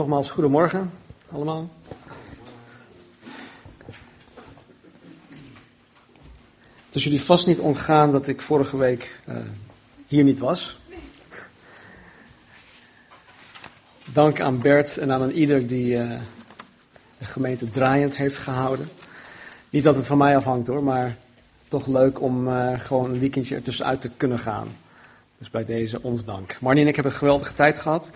Nogmaals, goedemorgen allemaal. Het is jullie vast niet ontgaan dat ik vorige week uh, hier niet was. Dank aan Bert en aan ieder die uh, de gemeente draaiend heeft gehouden. Niet dat het van mij afhangt hoor, maar toch leuk om uh, gewoon een weekendje ertussenuit te kunnen gaan. Dus bij deze ons dank. Marnie en ik hebben een geweldige tijd gehad.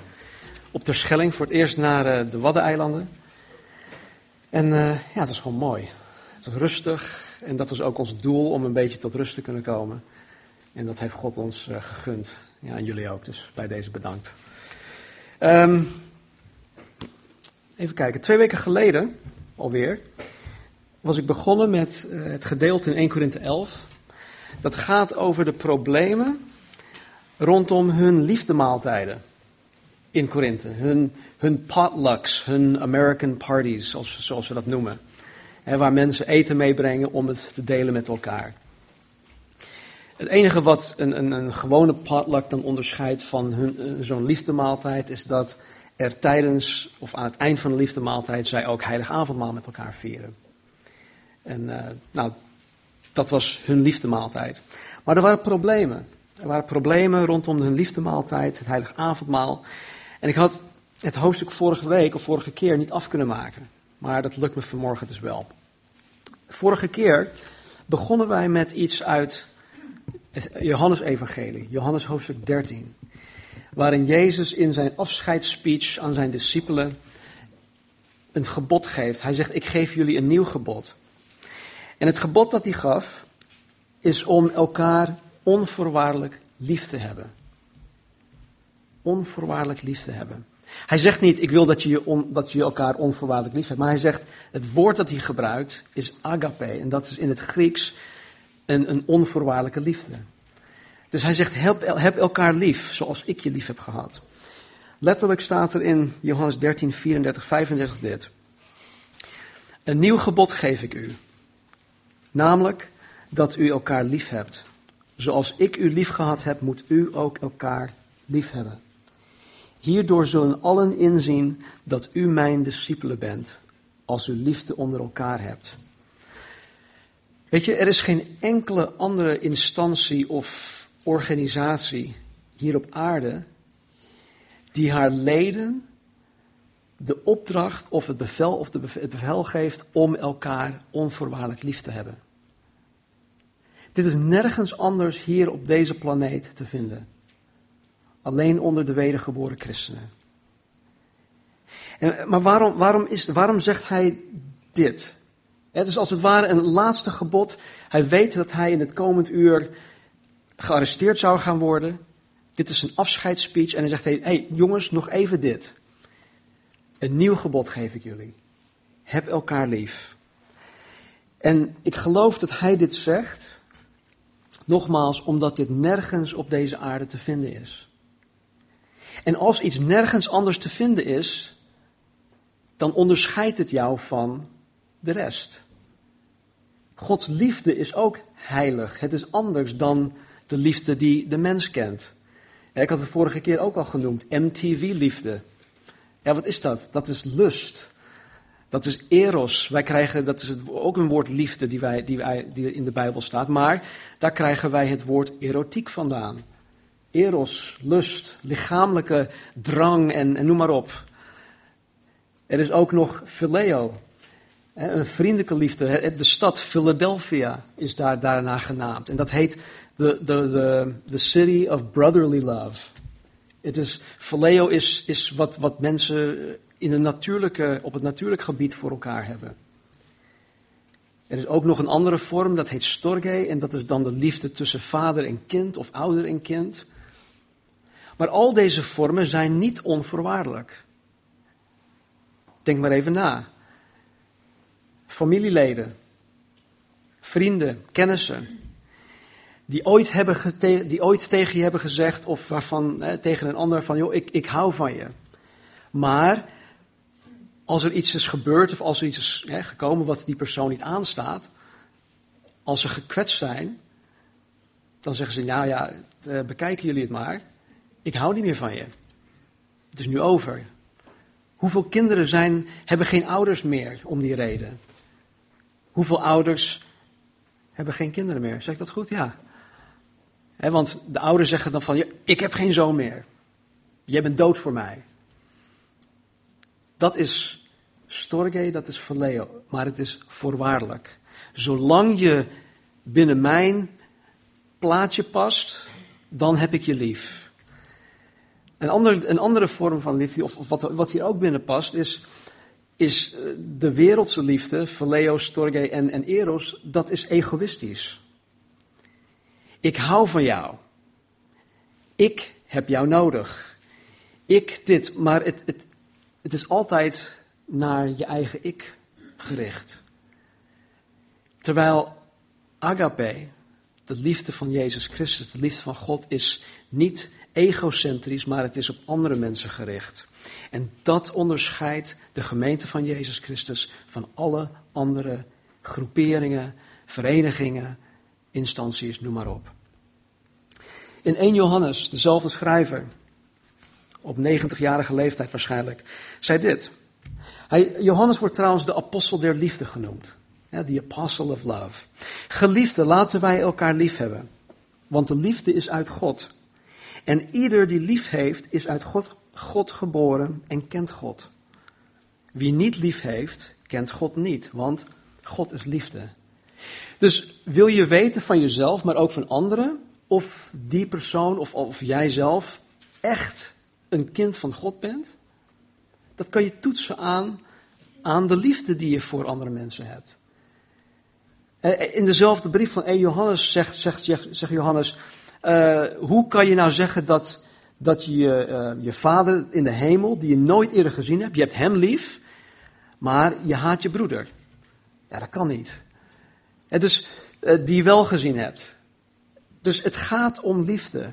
Op Terschelling voor het eerst naar uh, de Waddeneilanden. En uh, ja, het was gewoon mooi. Het was rustig en dat was ook ons doel om een beetje tot rust te kunnen komen. En dat heeft God ons uh, gegund. Ja, en jullie ook, dus bij deze bedankt. Um, even kijken, twee weken geleden alweer was ik begonnen met het gedeelte in 1 Korinthe 11. Dat gaat over de problemen rondom hun liefdemaaltijden in Korinthe. Hun, hun potlucks, hun American parties, zoals, we dat noemen. Waar mensen eten meebrengen om het te delen met elkaar. Het enige wat een, een, een gewone potluck dan onderscheidt van hun, zo'n liefdemaaltijd is dat er tijdens of aan het eind van de liefdemaaltijd zij ook heilig avondmaal met elkaar vieren. En uh, nou, dat was hun liefdemaaltijd. Maar er waren problemen. Er waren problemen rondom hun liefdemaaltijd, het heilig avondmaal. En ik had het hoofdstuk vorige week of vorige keer niet af kunnen maken. Maar dat lukt me vanmorgen dus wel. Vorige keer begonnen wij met iets uit het Johannes-evangelie, Johannes hoofdstuk 13. Waarin Jezus in zijn afscheidsspeech aan zijn discipelen een gebod geeft. Hij zegt, ik geef jullie een nieuw gebod. En het gebod dat hij gaf, is om elkaar onvoorwaardelijk lief te hebben. Onvoorwaardelijk lief te hebben. Hij zegt niet, ik wil dat je, on, dat je elkaar onvoorwaardelijk lief hebt. Maar hij zegt, het woord dat hij gebruikt is agape. En dat is in het Grieks een, een onvoorwaardelijke liefde. Dus hij zegt, heb, heb elkaar lief, zoals ik je lief heb gehad. Letterlijk staat er in Johannes 13, 34, 35 dit. Een nieuw gebod geef ik u. Namelijk dat u elkaar lief hebt. Zoals ik u lief gehad heb, moet u ook elkaar lief hebben. Hierdoor zullen allen inzien dat u mijn discipelen bent, als u liefde onder elkaar hebt. Weet je, er is geen enkele andere instantie of organisatie hier op aarde die haar leden de opdracht of het bevel of het bevel geeft om elkaar onvoorwaardelijk lief te hebben. Dit is nergens anders hier op deze planeet te vinden. Alleen onder de wedergeboren christenen. En, maar waarom, waarom, is, waarom zegt hij dit? Het is als het ware een laatste gebod. Hij weet dat hij in het komend uur gearresteerd zou gaan worden. Dit is een afscheidsspeech en hij zegt: Hé hey, jongens, nog even dit. Een nieuw gebod geef ik jullie. Heb elkaar lief. En ik geloof dat hij dit zegt, nogmaals, omdat dit nergens op deze aarde te vinden is. En als iets nergens anders te vinden is, dan onderscheidt het jou van de rest. Gods liefde is ook heilig. Het is anders dan de liefde die de mens kent. ik had het vorige keer ook al genoemd, MTV-liefde. Ja, wat is dat? Dat is lust. Dat is eros. Wij krijgen, dat is het, ook een woord liefde die, wij, die, wij, die in de Bijbel staat. Maar daar krijgen wij het woord erotiek vandaan. Eros, lust, lichamelijke drang en, noem maar op. Er is ook nog phileo, een vriendelijke liefde. De stad Philadelphia is daar daarna genaamd. En dat heet the, the, the, the city of brotherly love. Het is, phileo is, is wat, wat mensen in een natuurlijke, op het natuurlijk gebied voor elkaar hebben. Er is ook nog een andere vorm, dat heet storge, en dat is dan de liefde tussen vader en kind of ouder en kind. Maar al deze vormen zijn niet onvoorwaardelijk. Denk maar even na. Familieleden, vrienden, kennissen, die ooit, hebben die ooit tegen je hebben gezegd, of waarvan, hè, tegen een ander van, joh, ik, ik hou van je. Maar als er iets is gebeurd of als er iets is hè, gekomen wat die persoon niet aanstaat, als ze gekwetst zijn, dan zeggen ze, nou ja, eh, bekijken jullie het maar. Ik hou niet meer van je. Het is nu over. Hoeveel kinderen zijn, hebben geen ouders meer om die reden? Hoeveel ouders hebben geen kinderen meer? Zeg ik dat goed? Ja. want de ouders zeggen dan van, ik heb geen zoon meer. Jij bent dood voor mij. Dat is storge, dat is verleo, maar het is voorwaardelijk. Zolang je binnen mijn plaatje past, dan heb ik je lief. Een, een andere vorm van liefde, of, wat, wat hier ook binnen past, is, is eh, de wereldse liefde, phileo, storge en, en eros, dat is egoïstisch. Ik hou van jou. Ik heb jou nodig. Ik dit, maar het, het, het is altijd naar je eigen ik gericht. Terwijl agape, de liefde van Jezus Christus, de liefde van God, is niet egocentrisch, maar het is op andere mensen gericht. En dat onderscheidt de gemeente van Jezus Christus van alle andere groeperingen, verenigingen, instanties, noem maar op. In 1 Johannes, dezelfde schrijver, op 90-jarige leeftijd waarschijnlijk, zei dit. Hij, Johannes wordt trouwens de apostel der liefde genoemd. De apostle of love. Geliefde, laten wij elkaar lief hebben. Want de liefde is uit God. En ieder die lief heeft, is uit God, God geboren en kent God. Wie niet lief heeft, kent God niet, want God is liefde. Dus wil je weten van jezelf, maar ook van anderen, of die persoon of, of jijzelf echt een kind van God bent? Dat kan je toetsen aan, aan de liefde die je voor andere mensen hebt. Eh, in dezelfde brief van 1 Johannes zegt, zegt, zegt Johannes, uh, hoe kan je nou zeggen dat, dat je uh, je vader in de hemel, die je nooit eerder gezien hebt, je hebt hem lief, maar je haat je broeder? Ja, dat kan niet. En dus uh, die je wel gezien hebt. Dus het gaat om liefde.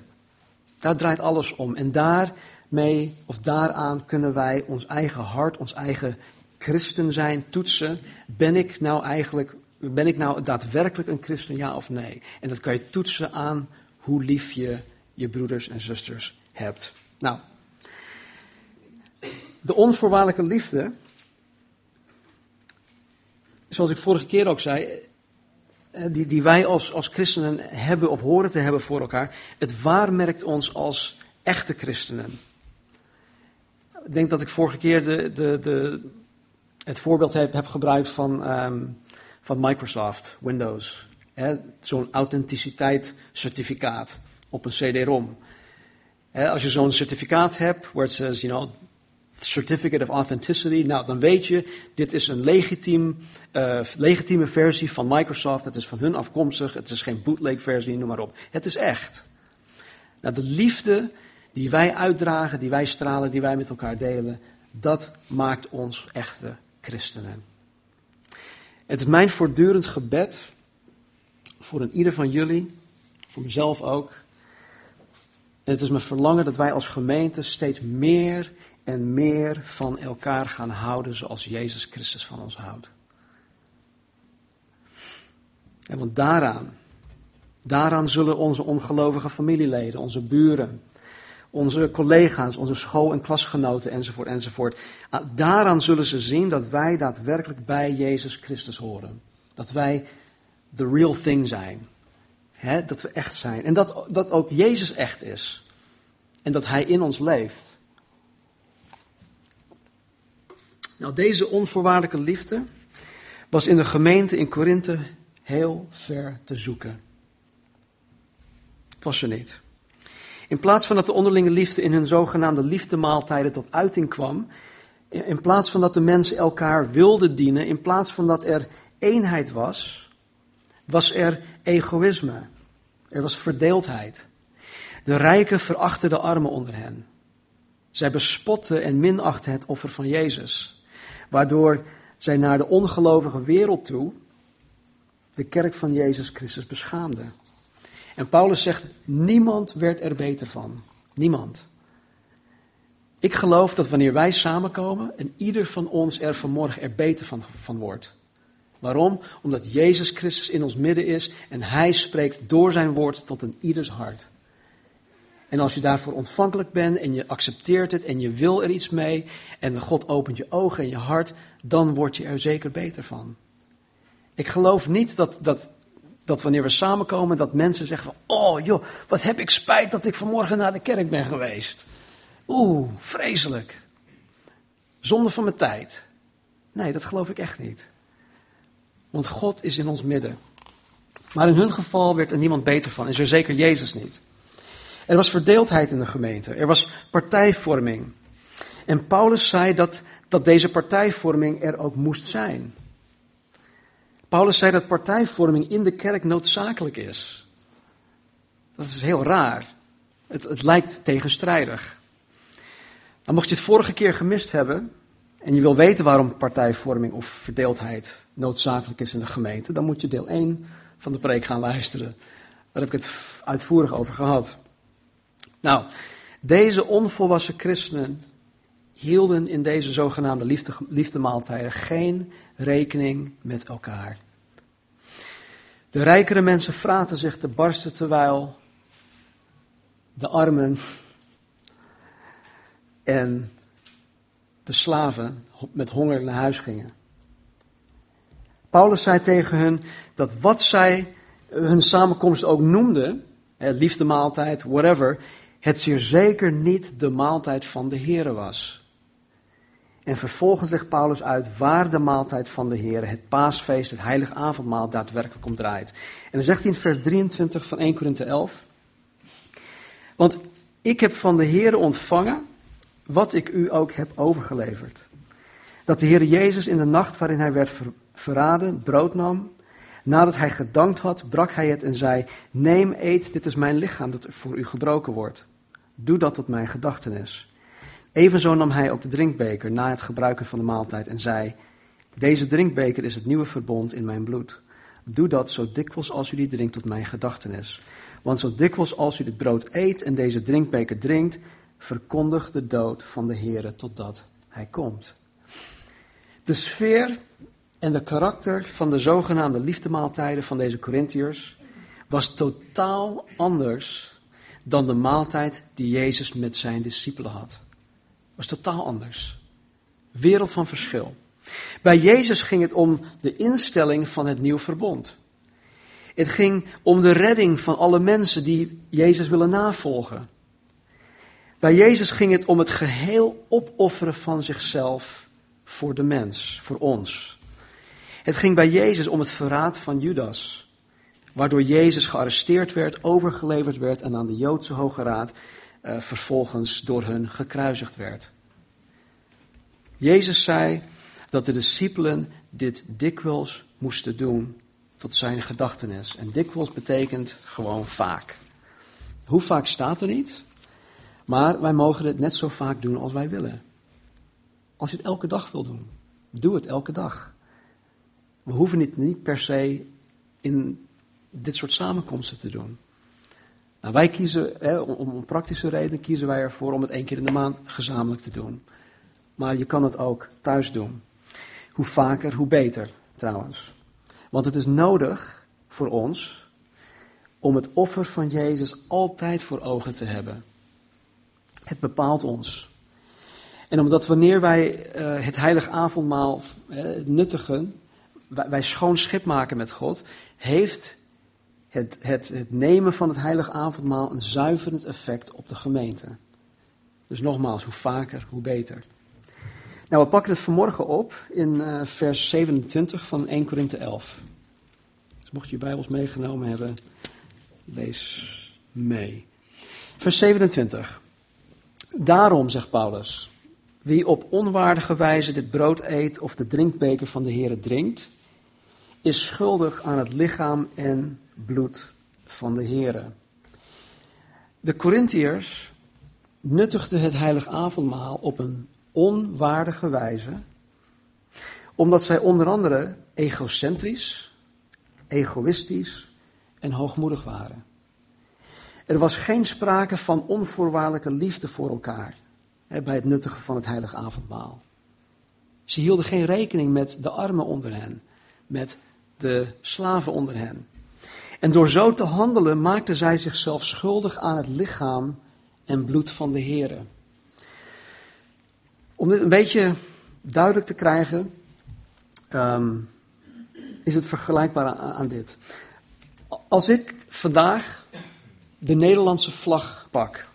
Daar draait alles om. En daarmee, of daaraan kunnen wij ons eigen hart, ons eigen christen zijn toetsen. Ben ik nou eigenlijk, ben ik nou daadwerkelijk een christen, ja of nee? En dat kan je toetsen aan hoe lief je je broeders en zusters hebt. Nou, de onvoorwaardelijke liefde, zoals ik vorige keer ook zei, eh, die, die wij als, als christenen hebben of horen te hebben voor elkaar, het waarmerkt ons als echte christenen. Ik denk dat ik vorige keer de, de, de, het voorbeeld heb, heb gebruikt van, um, van Microsoft, Windows. Zo'n authenticiteitscertificaat op een CD-ROM. Als je zo'n certificaat hebt, where it says, you know, Certificate of Authenticity, nou dan weet je, dit is een legitiem, uh, legitieme versie van Microsoft, het is van hun afkomstig, het is geen bootleg versie, noem maar op. Het is echt. Nou, de liefde die wij uitdragen, die wij stralen, die wij met elkaar delen, dat maakt ons echte christenen. Het is mijn voortdurend gebed voor een ieder van jullie, voor mezelf ook. En het is mijn verlangen dat wij als gemeente steeds meer en meer van elkaar gaan houden zoals Jezus Christus van ons houdt. En want daaraan, daaraan zullen onze ongelovige familieleden, onze buren, onze collega's, onze school- en klasgenoten enzovoort enzovoort, ah, daaraan zullen ze zien dat wij daadwerkelijk bij Jezus Christus horen. Dat wij the real thing zijn. dat we echt zijn. En dat, dat ook Jezus echt is. En dat Hij in ons leeft. Nou, deze onvoorwaardelijke liefde was in de gemeente in Korinthe heel ver te zoeken. Het was er niet. In plaats van dat de onderlinge liefde in hun zogenaamde liefdemaaltijden tot uiting kwam, in plaats van dat de mensen elkaar wilden dienen, in plaats van dat er eenheid was, was er egoïsme. Er was verdeeldheid. De rijken verachten de armen onder hen. Zij bespotten en minachten het offer van Jezus waardoor zij naar de ongelovige wereld toe de kerk van Jezus Christus beschaamden. En Paulus zegt, niemand werd er beter van. Niemand. Ik geloof dat wanneer wij samenkomen en ieder van ons er vanmorgen er beter van, van wordt. Waarom? Omdat Jezus Christus in ons midden is en Hij spreekt door zijn woord tot een ieders hart. En als je daarvoor ontvankelijk bent en je accepteert het en je wil er iets mee en God opent je ogen en je hart, dan word je er zeker beter van. Ik geloof niet dat, dat, dat wanneer we samenkomen, dat mensen zeggen van, oh joh, wat heb ik spijt dat ik vanmorgen naar de kerk ben geweest. Oeh, vreselijk. Zonde van mijn tijd. Nee, dat geloof ik echt niet. Want God is in ons midden. Maar in hun geval werd er niemand beter van, en zo zeker Jezus niet. Er was verdeeldheid in de gemeente, er was partijvorming. En Paulus zei dat, dat deze partijvorming er ook moest zijn. Paulus zei dat partijvorming in de kerk noodzakelijk is. Dat is heel raar. Het, het lijkt tegenstrijdig. Nou, mocht je het vorige keer gemist hebben en je wil weten waarom partijvorming of verdeeldheid noodzakelijk is in de gemeente, dan moet je deel 1 van de preek gaan luisteren. Daar heb ik het uitvoerig over gehad. Nou, deze onvolwassen christenen hielden in deze zogenaamde liefde, liefdemaaltijden geen rekening met elkaar. De rijkere mensen fraten zich te barsten terwijl de armen en de slaven met honger naar huis gingen. Paulus zei tegen hun dat wat zij hun samenkomst ook noemden, liefdemaaltijd, whatever, het zeer zeker niet de maaltijd van de Here was. En vervolgens legt Paulus uit waar de maaltijd van de Heer, het paasfeest, het heilige avondmaal, daadwerkelijk om draait. En dan zegt hij in vers 23 van 1 Korinthe 11. Want ik heb van de Heer ontvangen wat ik u ook heb overgeleverd. Dat de Heer Jezus in de nacht waarin hij werd verraden, brood nam. Nadat hij gedankt had, brak hij het en zei: Neem, eet, dit is mijn lichaam dat voor u gebroken wordt. Doe dat tot mijn gedachtenis. Evenzo nam hij ook de drinkbeker na het gebruiken van de maaltijd en zei: Deze drinkbeker is het nieuwe verbond in mijn bloed. Doe dat zo dikwijls als u die drinkt tot mijn gedachtenis. Want zo dikwijls als u dit brood eet en deze drinkbeker drinkt, verkondigt de dood van de Heere totdat hij komt. De sfeer en de karakter van de zogenaamde liefdemaaltijden van deze Corinthiërs was totaal anders dan de maaltijd die Jezus met zijn discipelen had was totaal anders. Wereld van verschil. Bij Jezus ging het om de instelling van het nieuw verbond. Het ging om de redding van alle mensen die Jezus willen navolgen. Bij Jezus ging het om het geheel opofferen van zichzelf voor de mens, voor ons. Het ging bij Jezus om het verraad van Judas, waardoor Jezus gearresteerd werd, overgeleverd werd en aan de Joodse Hoge Raad uh, vervolgens door hun gekruisigd werd. Jezus zei dat de discipelen dit dikwijls moesten doen tot zijn gedachtenis. En dikwijls betekent gewoon vaak. Hoe vaak staat er niet? Maar wij mogen het net zo vaak doen als wij willen. Als je het elke dag wil doen, doe het elke dag. We hoeven het niet per se in dit soort samenkomsten te doen. Nou, wij kiezen, hè, om, om praktische redenen, kiezen wij ervoor om het één keer in de maand gezamenlijk te doen. Maar je kan het ook thuis doen. Hoe vaker, hoe beter, trouwens. Want het is nodig voor ons om het offer van Jezus altijd voor ogen te hebben. Het bepaalt ons. En omdat wanneer wij uh, het heilig avondmaal uh, nuttigen, wij, schoon schip maken met God, heeft het, het, het nemen van het heilige avondmaal een zuiverend effect op de gemeente. Dus nogmaals, hoe vaker, hoe beter. Nou, we pakken het vanmorgen op in uh, vers 27 van 1 Korinthe 11. Dus mocht je je Bijbels meegenomen hebben, lees mee. Vers 27. Daarom, zegt Paulus, wie op onwaardige wijze dit brood eet of de drinkbeker van de Heer drinkt, is schuldig aan het lichaam en bloed van de Heere. De Corinthiërs nuttigden het heilig avondmaal op een onwaardige wijze, omdat zij onder andere egocentrisch, egoïstisch en hoogmoedig waren. Er was geen sprake van onvoorwaardelijke liefde voor elkaar hè, bij het nuttigen van het heilige avondmaal. Ze hielden geen rekening met de armen onder hen, met de slaven onder hen. En door zo te handelen maakten zij zichzelf schuldig aan het lichaam en bloed van de Here. Om dit een beetje duidelijk te krijgen, ehm, is het vergelijkbaar aan dit. Als ik vandaag de Nederlandse vlag pak,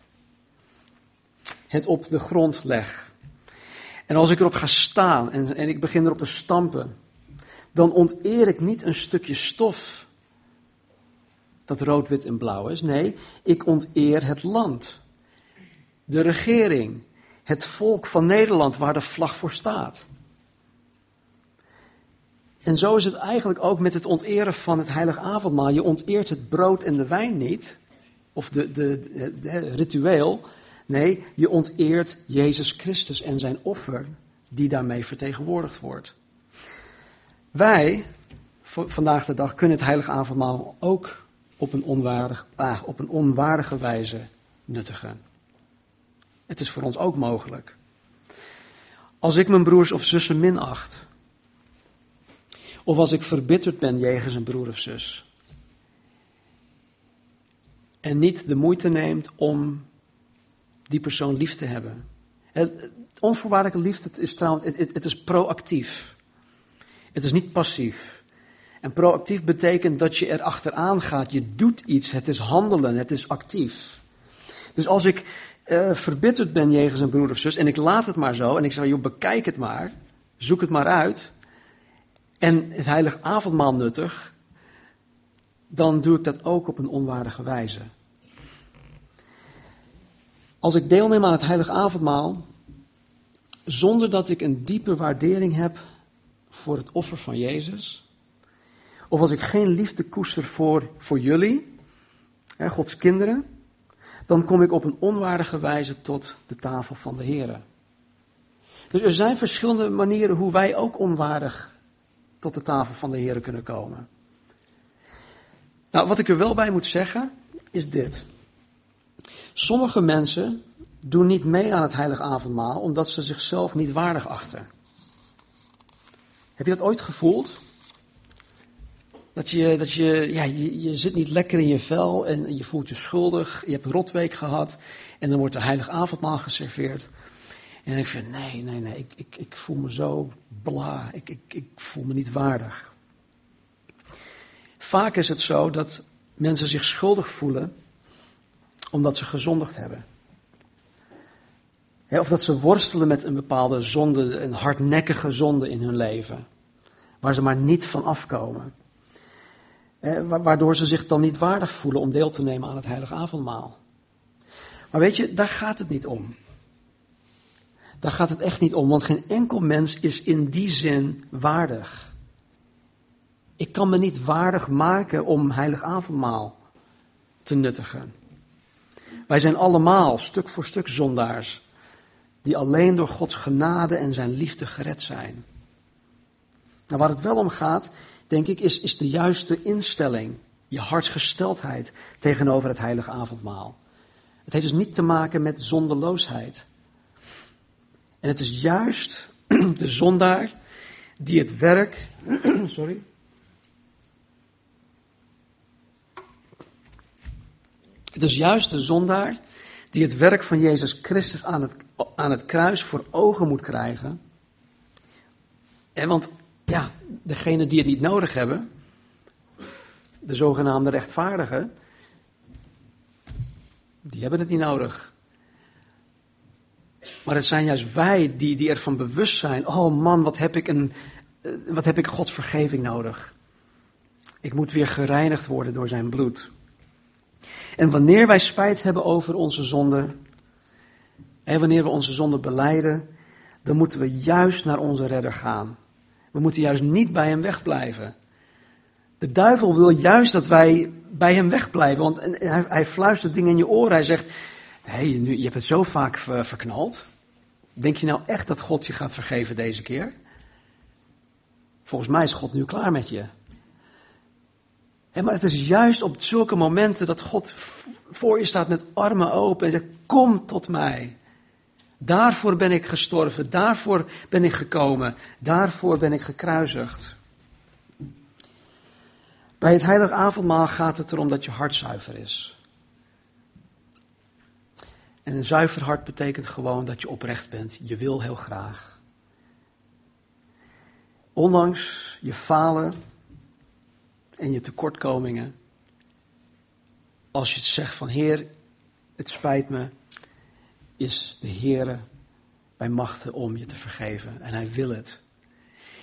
het op de grond leg, en als ik erop ga staan en, en ik begin erop te stampen, dan onteer ik niet een stukje stof dat rood, wit en blauw is. Nee, ik onteer het land, de regering, het volk van Nederland waar de vlag voor staat. En zo is het eigenlijk ook met het onteren van het heilige avondmaal. Je onteert het brood en de wijn niet, of de, de, ritueel. Nee, je onteert Jezus Christus en zijn offer, die daarmee vertegenwoordigd wordt. Wij, vandaag de dag, kunnen het heilige avondmaal ook op een, onwaardig, ah, op een onwaardige wijze nuttigen. Het is voor ons ook mogelijk. Als ik mijn broers of zussen minacht, of als ik verbitterd ben jegens een broer of zus, en niet de moeite neemt om die persoon lief te hebben. Onvoorwaardelijke liefde is trouwens, het, het is proactief. Het is niet passief. En proactief betekent dat je er achteraan gaat. Je doet iets. Het is handelen. Het is actief. Dus als ik uh, verbitterd ben jegens een broer of zus en ik laat het maar zo en ik zeg, joh, bekijk het maar, zoek het maar uit en het heilig avondmaal nuttig, dan doe ik dat ook op een onwaardige wijze. Als ik deelneem aan het heilig avondmaal, zonder dat ik een diepe waardering heb voor het offer van Jezus, of als ik geen liefde koester voor, voor jullie, hè, Gods kinderen, dan kom ik op een onwaardige wijze tot de tafel van de Heer. Dus er zijn verschillende manieren hoe wij ook onwaardig tot de tafel van de Heer kunnen komen. Nou, wat ik er wel bij moet zeggen, is dit. Sommige mensen doen niet mee aan het heilige avondmaal omdat ze zichzelf niet waardig achten. Heb je dat ooit gevoeld? Dat je, dat je, ja, je, je, zit niet lekker in je vel en je voelt je schuldig. Je hebt een rotweek gehad en dan wordt de heilig avondmaal geserveerd. En ik vind, nee, nee, nee, ik, ik, ik voel me zo bla, ik, ik, ik voel me niet waardig. Vaak is het zo dat mensen zich schuldig voelen omdat ze gezondigd hebben. of dat ze worstelen met een bepaalde zonde, een hardnekkige zonde in hun leven, waar ze maar niet van afkomen waardoor ze zich dan niet waardig voelen om deel te nemen aan het heilige avondmaal. Maar weet je, daar gaat het niet om. Daar gaat het echt niet om, want geen enkel mens is in die zin waardig. Ik kan me niet waardig maken om heilig avondmaal te nuttigen. Wij zijn allemaal stuk voor stuk zondaars, die alleen door Gods genade en zijn liefde gered zijn. Nou, waar het wel om gaat, denk ik, is, is de juiste instelling, je hartsgesteldheid tegenover het heilige avondmaal. Het heeft dus niet te maken met zondeloosheid. En het is juist de zondaar die het werk, sorry, Het is juist de zondaar die het werk van Jezus Christus aan het, aan het kruis voor ogen moet krijgen. En want ja, degene die het niet nodig hebben, de zogenaamde rechtvaardigen, die hebben het niet nodig. Maar het zijn juist wij die, die ervan bewust zijn, oh man, wat heb ik, een, eh, wat heb ik Gods vergeving nodig. Ik moet weer gereinigd worden door zijn bloed. En wanneer wij spijt hebben over onze zonde, en wanneer we onze zonde beleiden, dan moeten we juist naar onze redder gaan. We moeten juist niet bij hem wegblijven. De duivel wil juist dat wij bij hem wegblijven, want hij, hij fluistert dingen in je oren. Hij zegt, hey, je hebt het zo vaak verknald. Denk je nou echt dat God je gaat vergeven deze keer? Volgens mij is God nu klaar met je. Maar het is juist op zulke momenten dat God voor je staat met armen open en zegt: Kom tot mij. Daarvoor ben ik gestorven, daarvoor ben ik gekomen, daarvoor ben ik gekruisigd. Bij het heilige avondmaal gaat het erom dat je hart zuiver is. En een zuiver hart betekent gewoon dat je oprecht bent. Je wil heel graag. Ondanks je falen en je tekortkomingen. Als je zegt van Heer, het spijt me, is de Heer bij machten om je te vergeven. En hij wil het.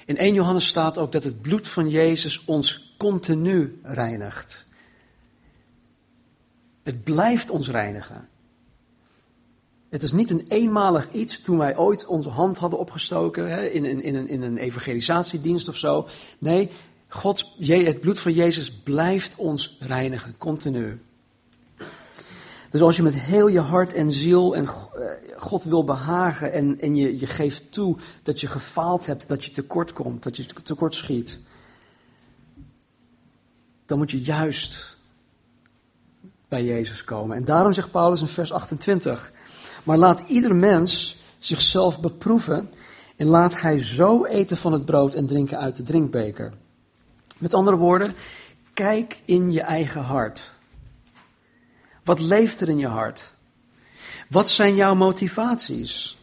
In 1 Johannes staat ook dat het bloed van Jezus ons continu reinigt. Het blijft ons reinigen. Het is niet een eenmalig iets toen wij ooit onze hand hadden opgestoken hè, in, in, in, een, in een evangelisatiedienst of zo. Nee, God, het bloed van Jezus blijft ons reinigen, continu. Dus als je met heel je hart en ziel en eh, God wil behagen en, en je, je geeft toe dat je gefaald hebt, dat je tekort komt, dat je tekort schiet, dan moet je juist bij Jezus komen. En daarom zegt Paulus in vers 28, maar laat ieder mens zichzelf beproeven en laat hij zo eten van het brood en drinken uit de drinkbeker. Met andere woorden, kijk in je eigen hart. Wat leeft er in je hart? Wat zijn jouw motivaties?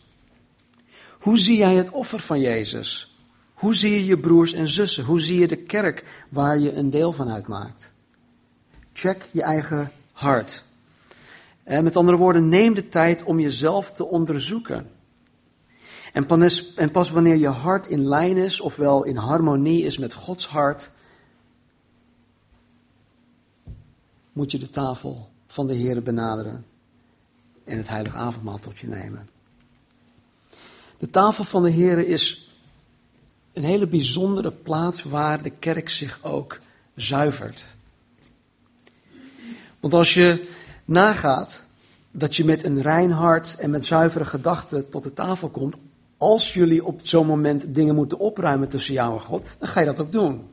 Hoe zie jij het offer van Jezus? Hoe zie je je broers en zussen? Hoe zie je de kerk waar je een deel van uitmaakt? Check je eigen hart. En met andere woorden, neem de tijd om jezelf te onderzoeken. En pas, en pas wanneer je hart in lijn is, ofwel in harmonie is met Gods hart, moet je de tafel van de Heer benaderen en het heilige avondmaal tot je nemen. De tafel van de Heer is een hele bijzondere plaats waar de kerk zich ook zuivert. Want als je nagaat dat je met een rein hart en met zuivere gedachten tot de tafel komt, als jullie op zo'n moment dingen moeten opruimen tussen jou en God, dan ga je dat ook doen.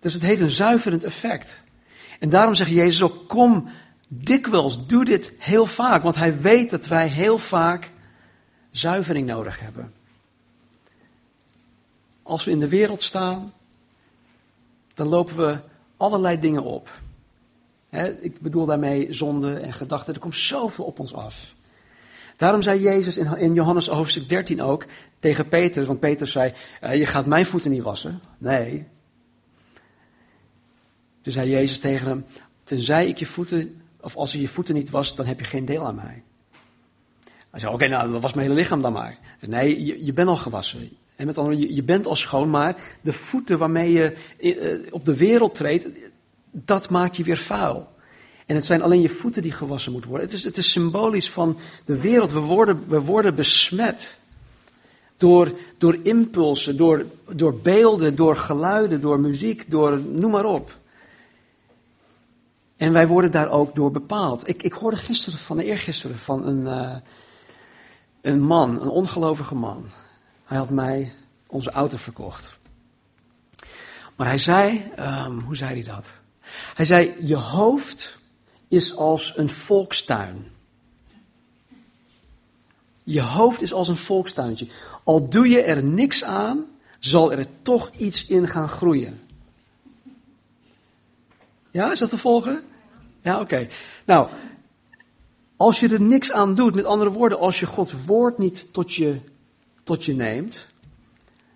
Dus het heeft een zuiverend effect. En daarom zegt Jezus ook, kom dikwijls, doe dit heel vaak, want hij weet dat wij heel vaak zuivering nodig hebben. Als we in de wereld staan, dan lopen we allerlei dingen op. ik bedoel daarmee zonde en gedachten. Er komt zoveel op ons af. Daarom zei Jezus in, in Johannes hoofdstuk 13 ook tegen Peter, want Peter zei, eh, je gaat mijn voeten niet wassen. Nee, toen zei Jezus tegen hem, tenzij ik je voeten, of als je je voeten niet was, dan heb je geen deel aan mij. Hij zei, oké, nou, was mijn hele lichaam dan maar. Nee, je, je bent al gewassen. En met andere je, bent al schoon, maar de voeten waarmee je eh, op de wereld treedt, dat maakt je weer vuil. En het zijn alleen je voeten die gewassen moeten worden. Het is, het is symbolisch van de wereld. We worden, we worden besmet. Door, door impulsen, door, door beelden, door geluiden, door muziek, door noem maar op. En wij worden daar ook door bepaald. Ik, ik hoorde gisteren van, eergisteren, van een, uh, een man, een ongelovige man. Hij had mij onze auto verkocht. Maar hij zei, um, hoe zei hij dat? Hij zei, je hoofd is als een volkstuin. Je hoofd is als een volkstuintje. Al doe je er niks aan, zal er toch iets in gaan groeien. Ja, is dat te volgen? Ja, oké. Nou, als je er niks aan doet, met andere woorden, als je Gods woord niet tot je, tot je neemt,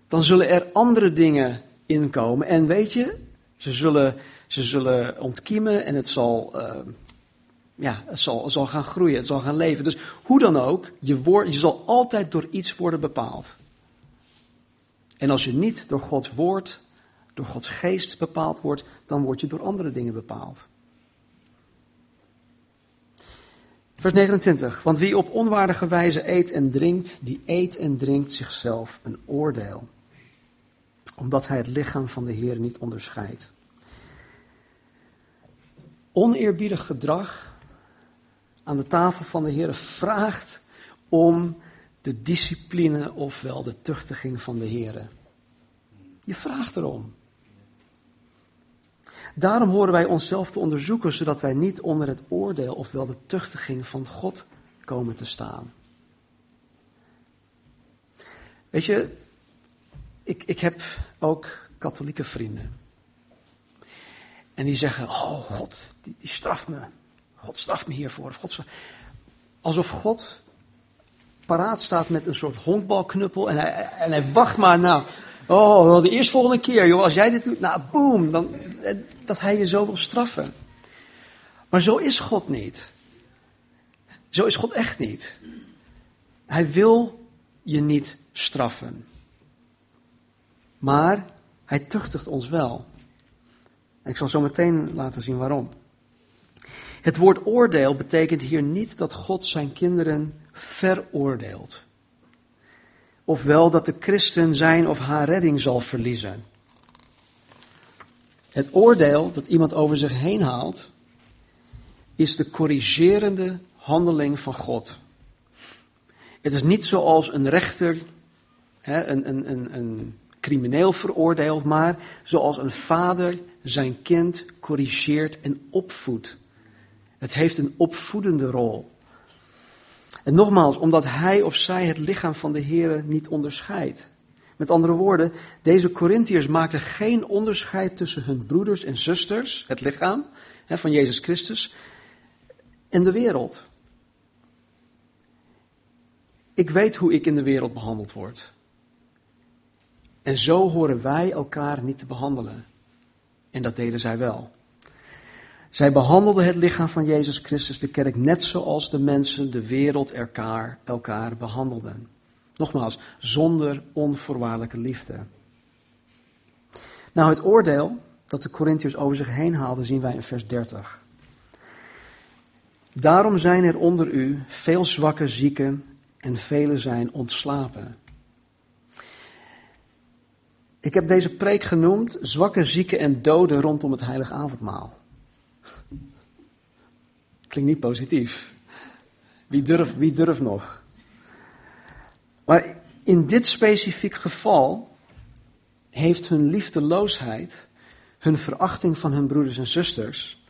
dan zullen er andere dingen inkomen. En weet je, ze zullen, ze zullen ontkiemen en het zal, uh, ja, het zal, het zal gaan groeien, het zal gaan leven. Dus hoe dan ook, je, woord, je zal altijd door iets worden bepaald. En als je niet door Gods woord door Gods geest bepaald wordt, dan word je door andere dingen bepaald. Vers 29. Want wie op onwaardige wijze eet en drinkt, die eet en drinkt zichzelf een oordeel. Omdat hij het lichaam van de Heer niet onderscheidt. Oneerbiedig gedrag aan de tafel van de Heer vraagt om de discipline ofwel de tuchtiging van de Heer. Je vraagt erom. Daarom horen wij onszelf te onderzoeken, zodat wij niet onder het oordeel, ofwel de tuchtiging van God, komen te staan. Weet je, ik, ik heb ook katholieke vrienden. En die zeggen, oh God, die, die straft me. God straft me hiervoor. Of God. Alsof God paraat staat met een soort honkbalknuppel en hij, en hij wacht maar, nou, oh, de eerstvolgende keer, joh, als jij dit doet, nou, boem, dan, dat hij je zo wil straffen. Maar zo is God niet. Zo is God echt niet. Hij wil je niet straffen. Maar hij tuchtigt ons wel. ik zal zo meteen laten zien waarom. Het woord oordeel betekent hier niet dat God zijn kinderen veroordeelt. Ofwel dat de christen zijn of haar redding zal verliezen. Het oordeel dat iemand over zich heen haalt, is de corrigerende handeling van God. Het is niet zoals een rechter een, een, een, een crimineel veroordeelt, maar zoals een vader zijn kind corrigeert en opvoedt. Het heeft een opvoedende rol. En nogmaals, omdat hij of zij het lichaam van de Here niet onderscheidt. Met andere woorden, deze Corinthiërs maakten geen onderscheid tussen hun broeders en zusters, het lichaam hè, van Jezus Christus, en de wereld. Ik weet hoe ik in de wereld behandeld word. En zo horen wij elkaar niet te behandelen. En dat deden zij wel. Zij behandelden het lichaam van Jezus Christus, de kerk, net zoals de mensen de wereld elkaar, elkaar behandelden. Nogmaals, zonder onvoorwaardelijke liefde. Nou, het oordeel dat de Corinthiërs over zich heen haalden, zien wij in vers 30. Daarom zijn er onder u veel zwakke zieken en velen zijn ontslapen. Ik heb deze preek genoemd zwakke zieken en doden rondom het heilige avondmaal. Klinkt niet positief. Wie durft, wie durft nog? Maar in dit specifiek geval heeft hun liefdeloosheid, hun verachting van hun broeders en zusters,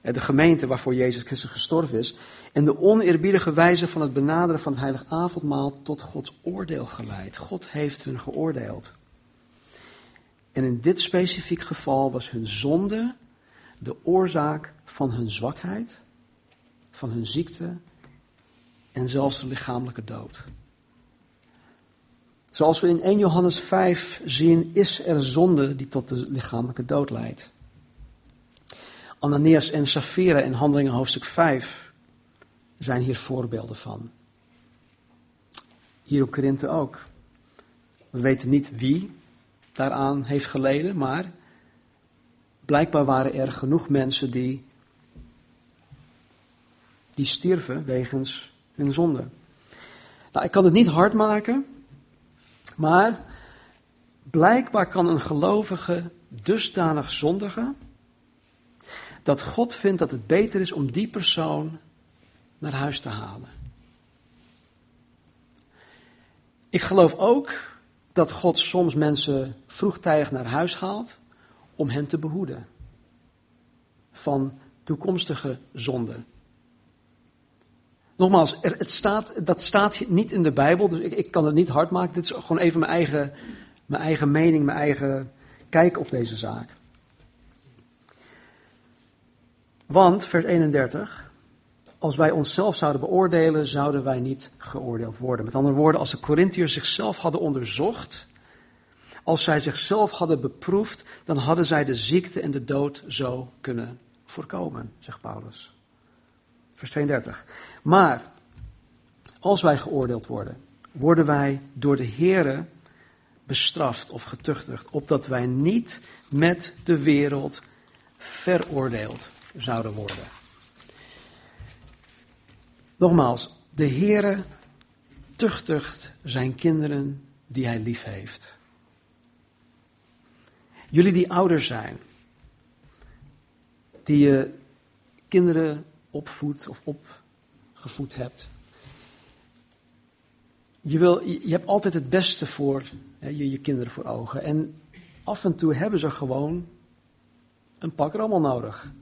de gemeente waarvoor Jezus Christus gestorven is, en de oneerbiedige wijze van het benaderen van het heilig avondmaal tot Gods oordeel geleid. God heeft hun geoordeeld. En in dit specifiek geval was hun zonde de oorzaak van hun zwakheid, van hun ziekte en zelfs de lichamelijke dood. Zoals we in 1 Johannes 5 zien, is er zonde die tot de lichamelijke dood leidt. Ananias en Safira in Handelingen hoofdstuk 5 zijn hier voorbeelden van. Hier op Korinthe ook. We weten niet wie daaraan heeft geleden, maar blijkbaar waren er genoeg mensen die, die stierven wegens hun zonde. Nou, ik kan het niet hard maken, maar blijkbaar kan een gelovige dusdanig zondigen dat God vindt dat het beter is om die persoon naar huis te halen. Ik geloof ook dat God soms mensen vroegtijdig naar huis haalt om hen te behoeden van toekomstige zonden. Nogmaals, het staat, dat staat niet in de Bijbel, dus ik, ik kan het niet hard maken. Dit is gewoon even mijn eigen, mijn eigen mening, mijn eigen kijk op deze zaak. Want, vers 31, als wij onszelf zouden beoordelen, zouden wij niet geoordeeld worden. Met andere woorden, als de Corinthiërs zichzelf hadden onderzocht, als zij zichzelf hadden beproefd, dan hadden zij de ziekte en de dood zo kunnen voorkomen, zegt Paulus. Vers 32. Maar als wij geoordeeld worden, worden wij door de Here bestraft of getuchtigd, opdat wij niet met de wereld veroordeeld zouden worden. Nogmaals, de Heere tuchtigt zijn kinderen die hij lief heeft. Jullie die ouder zijn, die je kinderen opvoedt of opgevoed hebt. Je, wil, je hebt altijd het beste voor hè, je, je kinderen voor ogen. En af en toe hebben ze gewoon een pak rommel nodig.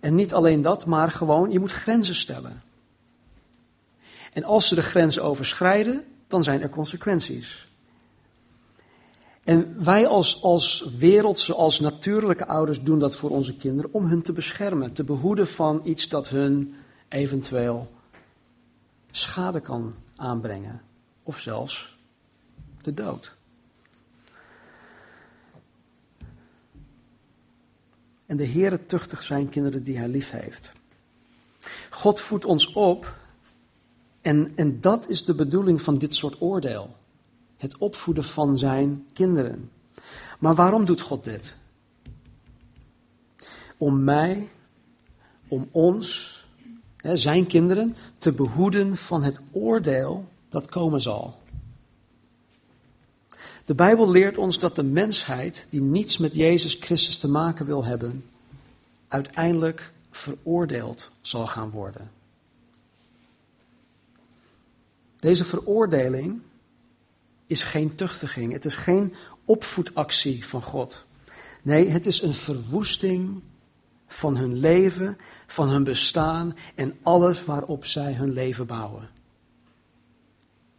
En niet alleen dat, maar gewoon, je moet grenzen stellen. En als ze de grens overschrijden, dan zijn er consequenties. En wij als, als wereldse, als natuurlijke ouders doen dat voor onze kinderen om hun te beschermen, te behoeden van iets dat hun eventueel schade kan aanbrengen. Of zelfs de dood. En de Heere tuchtigt zijn kinderen die hij lief heeft. God voedt ons op en, en dat is de bedoeling van dit soort oordeel. Het opvoeden van zijn kinderen. Maar waarom doet God dit? Om mij, om ons, zijn kinderen, te behoeden van het oordeel dat komen zal. De Bijbel leert ons dat de mensheid die niets met Jezus Christus te maken wil hebben, uiteindelijk veroordeeld zal gaan worden. Deze veroordeling is geen tuchtiging, het is geen opvoedactie van God. Nee, het is een verwoesting van hun leven, van hun bestaan en alles waarop zij hun leven bouwen.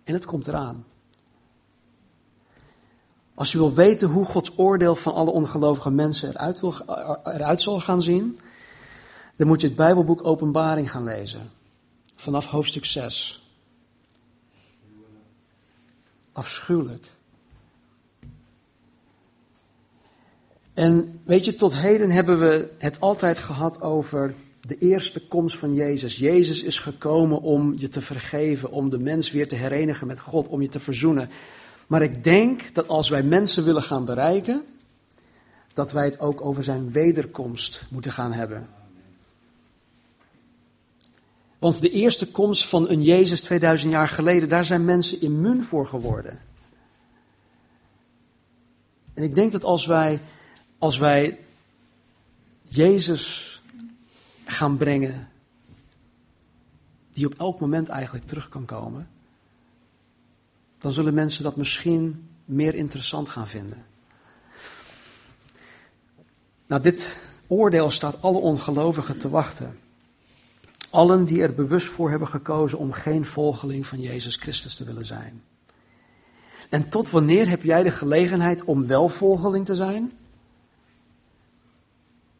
En het komt eraan. Als je wil weten hoe Gods oordeel van alle ongelovige mensen eruit, eruit zal gaan zien, dan moet je het Bijbelboek Openbaring gaan lezen. Vanaf hoofdstuk 6. Afschuwelijk. En weet je, tot heden hebben we het altijd gehad over de eerste komst van Jezus. Jezus is gekomen om je te vergeven, om de mens weer te herenigen met God, om je te verzoenen. Maar ik denk dat als wij mensen willen gaan bereiken, dat wij het ook over zijn wederkomst moeten gaan hebben. Want de eerste komst van een Jezus 2000 jaar geleden, daar zijn mensen immuun voor geworden. En ik denk dat als wij, als wij Jezus gaan brengen, die op elk moment eigenlijk terug kan komen, dan zullen mensen dat misschien meer interessant gaan vinden. Nou, dit oordeel staat alle ongelovigen te wachten. Allen die er bewust voor hebben gekozen om geen volgeling van Jezus Christus te willen zijn. En tot wanneer heb jij de gelegenheid om wel volgeling te zijn?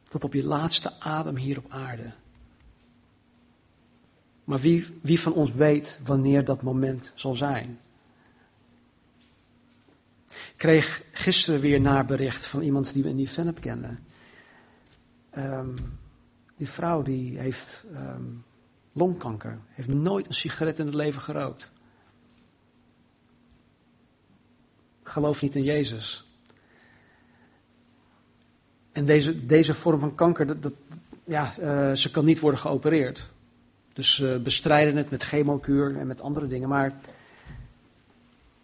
Tot op je laatste adem hier op aarde. Maar wie, wie van ons weet wanneer dat moment zal zijn? Ik kreeg gisteren weer nabericht van iemand die we in die kennen. Um, die vrouw die heeft um, longkanker, heeft nooit een sigaret in het leven gerookt. Geloof niet in Jezus. En deze, deze vorm van kanker, dat, dat ja, uh, ze kan niet worden geopereerd. Dus ze uh, bestrijden het met chemokuur en met andere dingen. Maar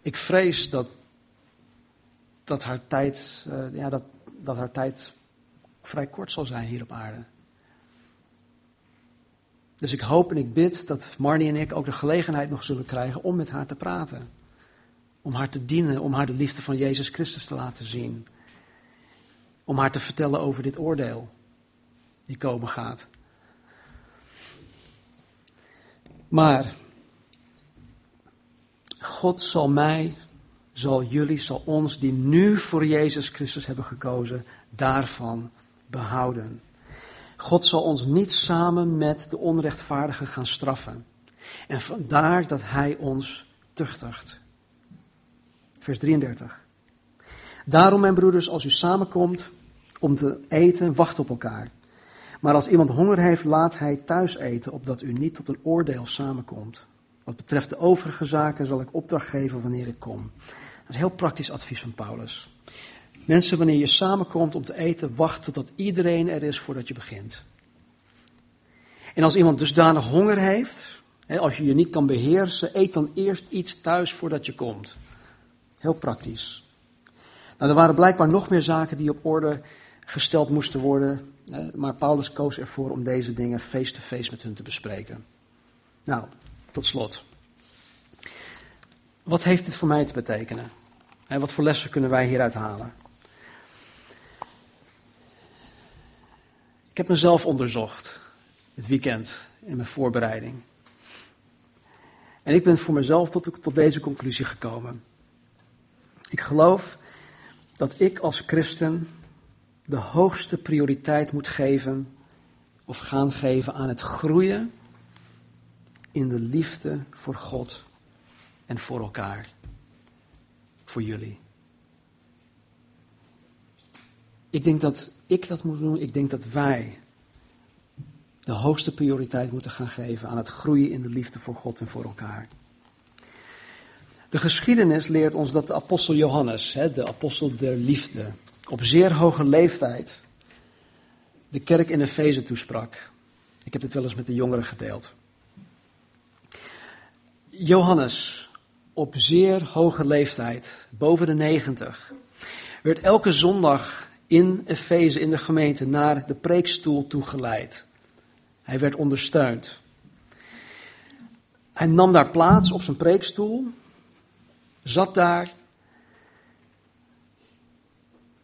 ik vrees dat, dat, haar, tijd, uh, ja, dat, dat haar tijd vrij kort zal zijn hier op aarde. Dus ik hoop en ik bid dat Marnie en ik ook de gelegenheid nog zullen krijgen om met haar te praten. Om haar te dienen, om haar de liefde van Jezus Christus te laten zien. Om haar te vertellen over dit oordeel die komen gaat. Maar God zal mij, zal jullie, zal ons die nu voor Jezus Christus hebben gekozen, daarvan behouden. God zal ons niet samen met de onrechtvaardigen gaan straffen. En vandaar dat Hij ons tuchtigt. Vers 33. Daarom, mijn broeders, als u samenkomt om te eten, wacht op elkaar. Maar als iemand honger heeft, laat hij thuis eten, opdat u niet tot een oordeel samenkomt. Wat betreft de overige zaken zal ik opdracht geven wanneer ik kom. Dat is heel praktisch advies van Paulus. Mensen, wanneer je samenkomt om te eten, wacht totdat iedereen er is voordat je begint. En als iemand dusdanig honger heeft, als je je niet kan beheersen, eet dan eerst iets thuis voordat je komt. Heel praktisch. Nou, er waren blijkbaar nog meer zaken die op orde gesteld moesten worden, maar Paulus koos ervoor om deze dingen face-to-face -face met hun te bespreken. Nou, tot slot. Wat heeft dit voor mij te betekenen? En wat voor lessen kunnen wij hieruit halen? Ik heb mezelf onderzocht dit weekend in mijn voorbereiding. En ik ben voor mezelf tot, tot deze conclusie gekomen. Ik geloof dat ik als christen de hoogste prioriteit moet geven of gaan geven aan het groeien in de liefde voor God en voor elkaar, voor jullie. Ik denk dat ik dat moet doen. Ik denk dat wij de hoogste prioriteit moeten gaan geven aan het groeien in de liefde voor God en voor elkaar. De geschiedenis leert ons dat de apostel Johannes, de apostel der liefde, op zeer hoge leeftijd de kerk in Efeze toesprak. Ik heb dit wel eens met de jongeren gedeeld. Johannes, op zeer hoge leeftijd, boven de 90, werd elke zondag in Efeze, in de gemeente, naar de preekstoel toegeleid. Hij werd ondersteund. Hij nam daar plaats op zijn preekstoel, zat daar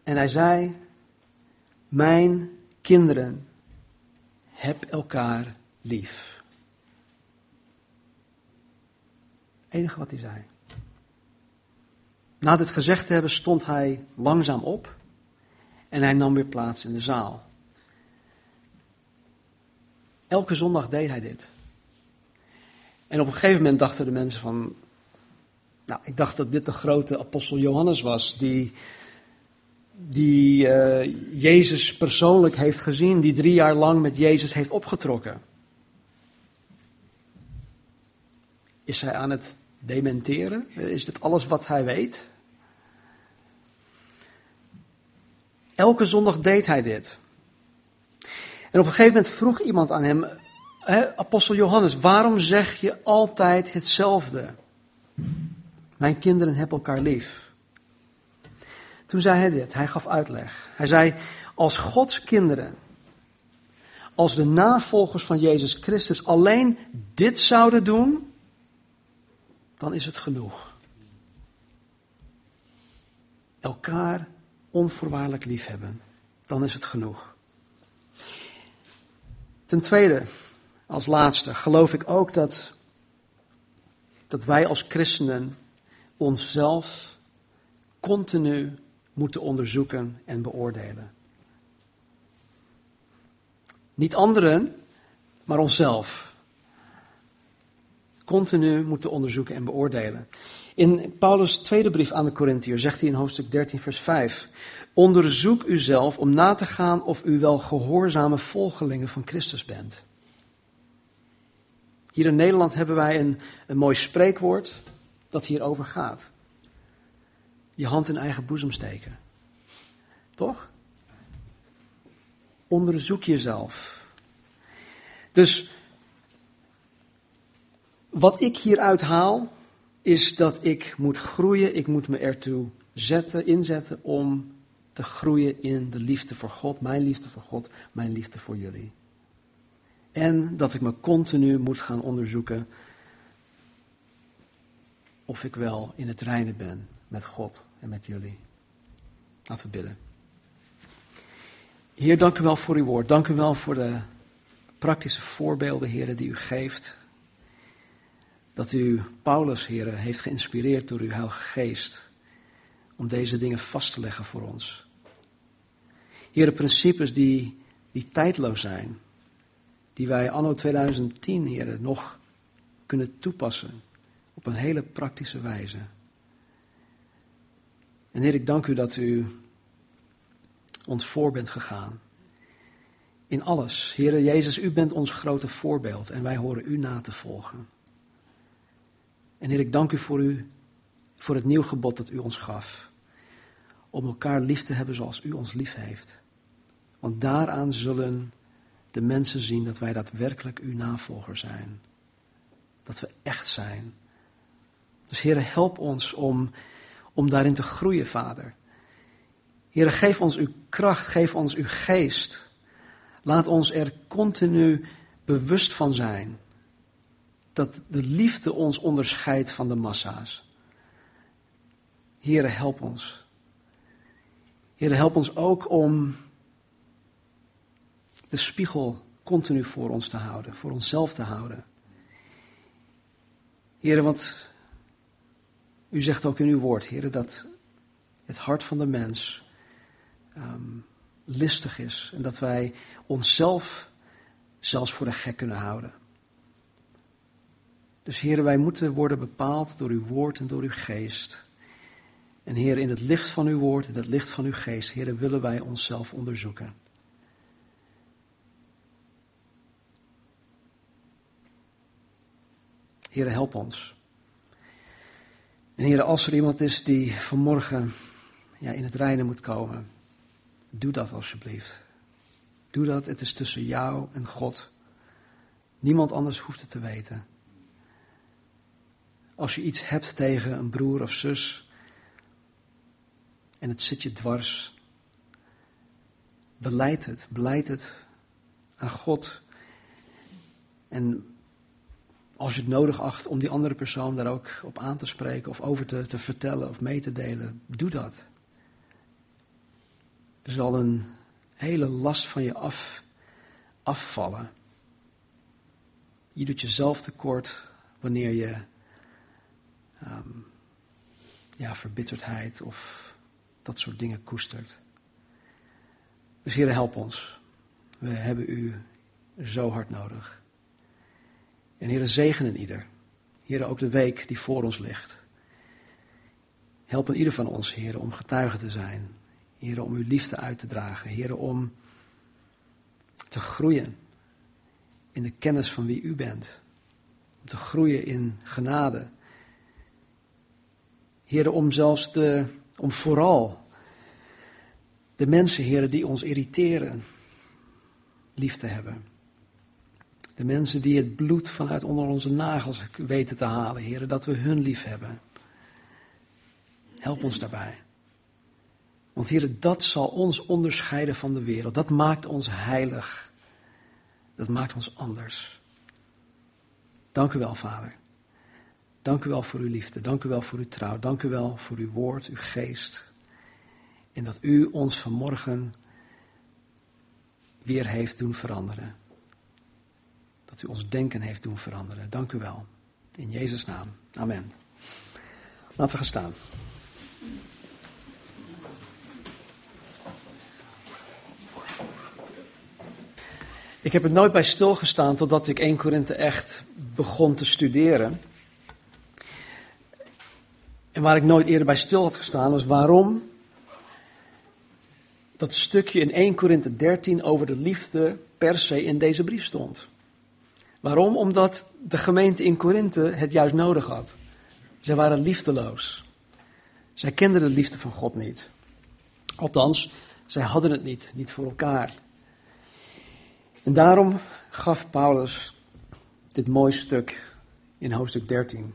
en hij zei: Mijn kinderen, heb elkaar lief. enige wat hij zei. Na dit gezegd te hebben stond hij langzaam op en hij nam weer plaats in de zaal. Elke zondag deed hij dit. En op een gegeven moment dachten de mensen van, nou, ik dacht dat dit de grote apostel Johannes was, die, die uh, Jezus persoonlijk heeft gezien, die drie jaar lang met Jezus heeft opgetrokken. Is hij aan het dementeren? Is dit alles wat hij weet? Elke zondag deed hij dit. En op een gegeven moment vroeg iemand aan hem, apostel Johannes, waarom zeg je altijd hetzelfde? Mijn kinderen hebben elkaar lief. Toen zei hij dit, hij gaf uitleg. Hij zei, als Gods kinderen, als de navolgers van Jezus Christus alleen dit zouden doen, dan is het genoeg. Elkaar onvoorwaardelijk liefhebben, dan is het genoeg. Ten tweede, als laatste, geloof ik ook dat, dat wij als christenen onszelf continu moeten onderzoeken en beoordelen. Niet anderen, maar onszelf. Continu moeten onderzoeken en beoordelen. In Paulus' tweede brief aan de Corinthiër zegt hij in hoofdstuk 13, vers 5: Onderzoek uzelf om na te gaan of u wel gehoorzame volgelingen van Christus bent. Hier in Nederland hebben wij een, een mooi spreekwoord dat hierover gaat. Je hand in eigen boezem steken. Toch? Onderzoek jezelf. Dus wat ik hieruit haal, is dat ik moet groeien, ik moet me ertoe zetten, inzetten om te groeien in de liefde voor God, mijn liefde voor God, mijn liefde voor jullie. En dat ik me continu moet gaan onderzoeken of ik wel in het reine ben met God en met jullie. Laten we bidden. Heer, dank u wel voor uw woord. Dank u wel voor de praktische voorbeelden, heren, die u geeft dat u Paulus, heren, heeft geïnspireerd door uw Heilige Geest om deze dingen vast te leggen voor ons. Heren, principes die, die tijdloos zijn, die wij anno 2010, heren, nog kunnen toepassen op een hele praktische wijze. En Heer, ik dank u dat u ons voor bent gegaan. In alles. Heer Jezus, u bent ons grote voorbeeld en wij horen u na te volgen. En Heer, ik dank u voor, u voor het nieuw gebod dat u ons gaf. Om elkaar lief te hebben zoals u ons lief heeft. Want daaraan zullen de mensen zien dat wij daadwerkelijk uw navolger zijn. Dat we echt zijn. Dus Heer, help ons om, om daarin te groeien, Vader. Heer, geef ons uw kracht, geef ons uw geest. Laat ons er continu bewust van zijn dat de liefde ons onderscheidt van de massa's. Here, help ons. Here, help ons ook om de spiegel continu voor ons te houden, voor onszelf te houden. Heren, want u zegt ook in uw woord, heren, dat het hart van de mens ehm, listig is. En dat wij onszelf zelfs voor de gek kunnen houden. Dus heren, wij moeten worden bepaald door uw woord en door uw geest. En Heer, in het licht van uw woord, in het licht van uw geest, Heer, willen wij onszelf onderzoeken. Heer, help ons. En Heer, als er iemand is die vanmorgen ja, in het reinen moet komen, doe dat alsjeblieft. Doe dat, het is tussen jou en God. Niemand anders hoeft het te weten. Als je iets hebt tegen een broer of zus en het zit je dwars, beleid het, beleid het aan God. En als je het nodig acht om die andere persoon daar ook op aan te spreken of over te, te vertellen of mee te delen, doe dat. Er zal een hele last van je af, afvallen. Je doet jezelf tekort wanneer je um, ja, verbitterdheid of dat soort dingen koestert. Dus Heer, help ons. We hebben u zo hard nodig. En Heer, zegenen ieder. Heer, ook de week die voor ons ligt. Help in ieder van ons, Heer, om getuige te zijn. Heer, om uw liefde uit te dragen. Heer, om te groeien in de kennis van wie u bent. Om te groeien in genade. Heer, om zelfs de, om vooral de mensen, Heer, die ons irriteren, lief te hebben. De mensen die het bloed vanuit onder onze nagels weten te halen, Heer, dat we hun lief hebben. Help ons daarbij. Want Heer, dat zal ons onderscheiden van de wereld. Dat maakt ons heilig. Dat maakt ons anders. Dank u wel, Vader. Dank u wel voor uw liefde. Dank u wel voor uw trouw. Dank u wel voor uw woord, uw geest. En dat u ons vanmorgen weer heeft doen veranderen. Dat u ons denken heeft doen veranderen. Dank u wel. In Jezus' naam. Amen. Laten we gaan staan. Ik heb er nooit bij stilgestaan totdat ik 1 Korinthe echt begon te studeren. Waar ik nooit eerder bij stil had gestaan was waarom dat stukje in 1 Korinthe 13 over de liefde per se in deze brief stond. Waarom? Omdat de gemeente in Korinthe het juist nodig had. Zij waren liefdeloos. Zij kenden de liefde van God niet. Althans, zij hadden het niet, niet voor elkaar. En daarom gaf Paulus dit mooie stuk in hoofdstuk 13.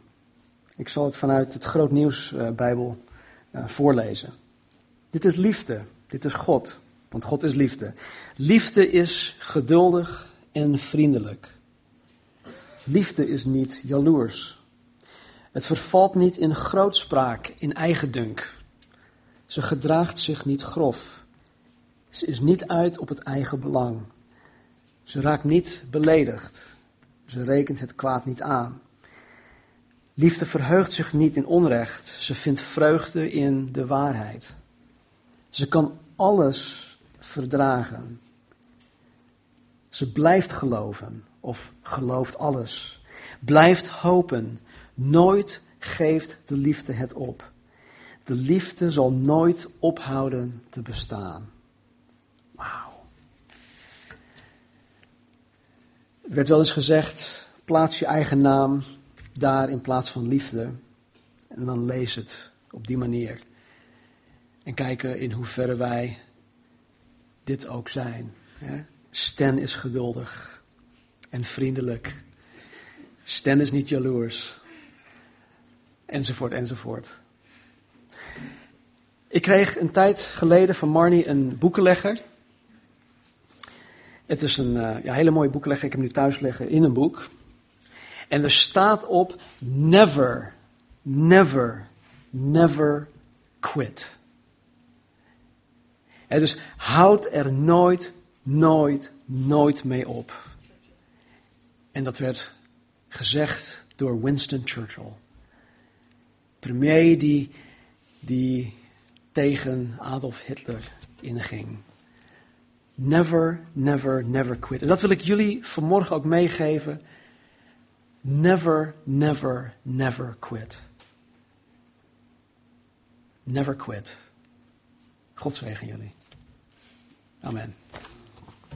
Ik zal het vanuit het Groot Nieuws uh, Bijbel uh, voorlezen. Dit is liefde, dit is God, want God is liefde. Liefde is geduldig en vriendelijk. Liefde is niet jaloers. Het vervalt niet in grootspraak, in eigendunk. Ze gedraagt zich niet grof. Ze is niet uit op het eigen belang. Ze raakt niet beledigd. Ze rekent het kwaad niet aan. Liefde verheugt zich niet in onrecht. Ze vindt vreugde in de waarheid. Ze kan alles verdragen. Ze blijft geloven of gelooft alles. Blijft hopen. Nooit geeft de liefde het op. De liefde zal nooit ophouden te bestaan. Wauw. Er werd wel eens gezegd: plaats je eigen naam daar in plaats van liefde. En dan lees het op die manier. En kijken in hoeverre wij dit ook zijn. Sten is geduldig en vriendelijk. Sten is niet jaloers. Enzovoort, enzovoort. Ik kreeg een tijd geleden van Marnie een boekenlegger. Het is een uh, ja, hele mooie boekenlegger. Ik heb hem nu thuis liggen in een boek. En er staat op: never, never, never quit. En dus houd er nooit, nooit, nooit mee op. En dat werd gezegd door Winston Churchill. Premier die, die tegen Adolf Hitler inging. Never, never, never quit. En dat wil ik jullie vanmorgen ook meegeven. Never, never, never quit. Never quit. God zegen jullie. Amen.